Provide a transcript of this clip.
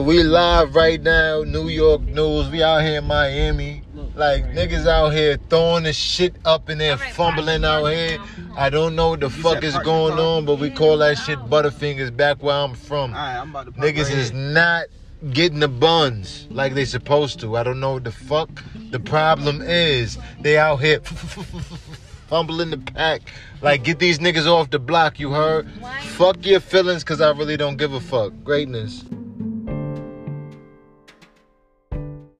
We live right now, New York news. We out here in Miami. Like niggas out here throwing the shit up in there, fumbling out here. I don't know what the fuck is going on, but we call that shit Butterfingers back where I'm from. Alright, I'm about to Niggas right is here. not getting the buns like they supposed to. I don't know what the fuck the problem is. They out here fumbling the pack. Like get these niggas off the block, you heard? Fuck your feelings cause I really don't give a fuck. Greatness.